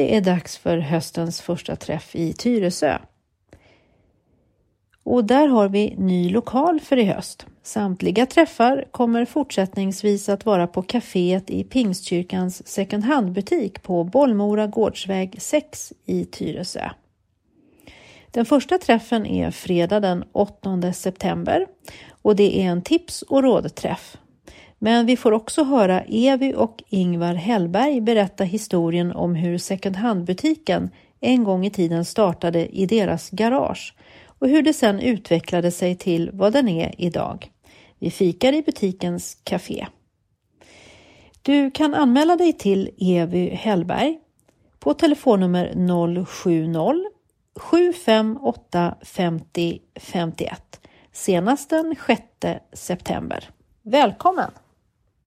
Det är dags för höstens första träff i Tyresö. Och där har vi ny lokal för i höst. Samtliga träffar kommer fortsättningsvis att vara på kaféet i Pingstkyrkans second hand-butik på Bollmora gårdsväg 6 i Tyresö. Den första träffen är fredag den 8 september och det är en tips och rådträff. Men vi får också höra Evi och Ingvar Hellberg berätta historien om hur second hand-butiken en gång i tiden startade i deras garage och hur det sedan utvecklade sig till vad den är idag. Vi fikar i butikens café. Du kan anmäla dig till Evy Hellberg på telefonnummer 070 758 50 51 senast den 6 september. Välkommen!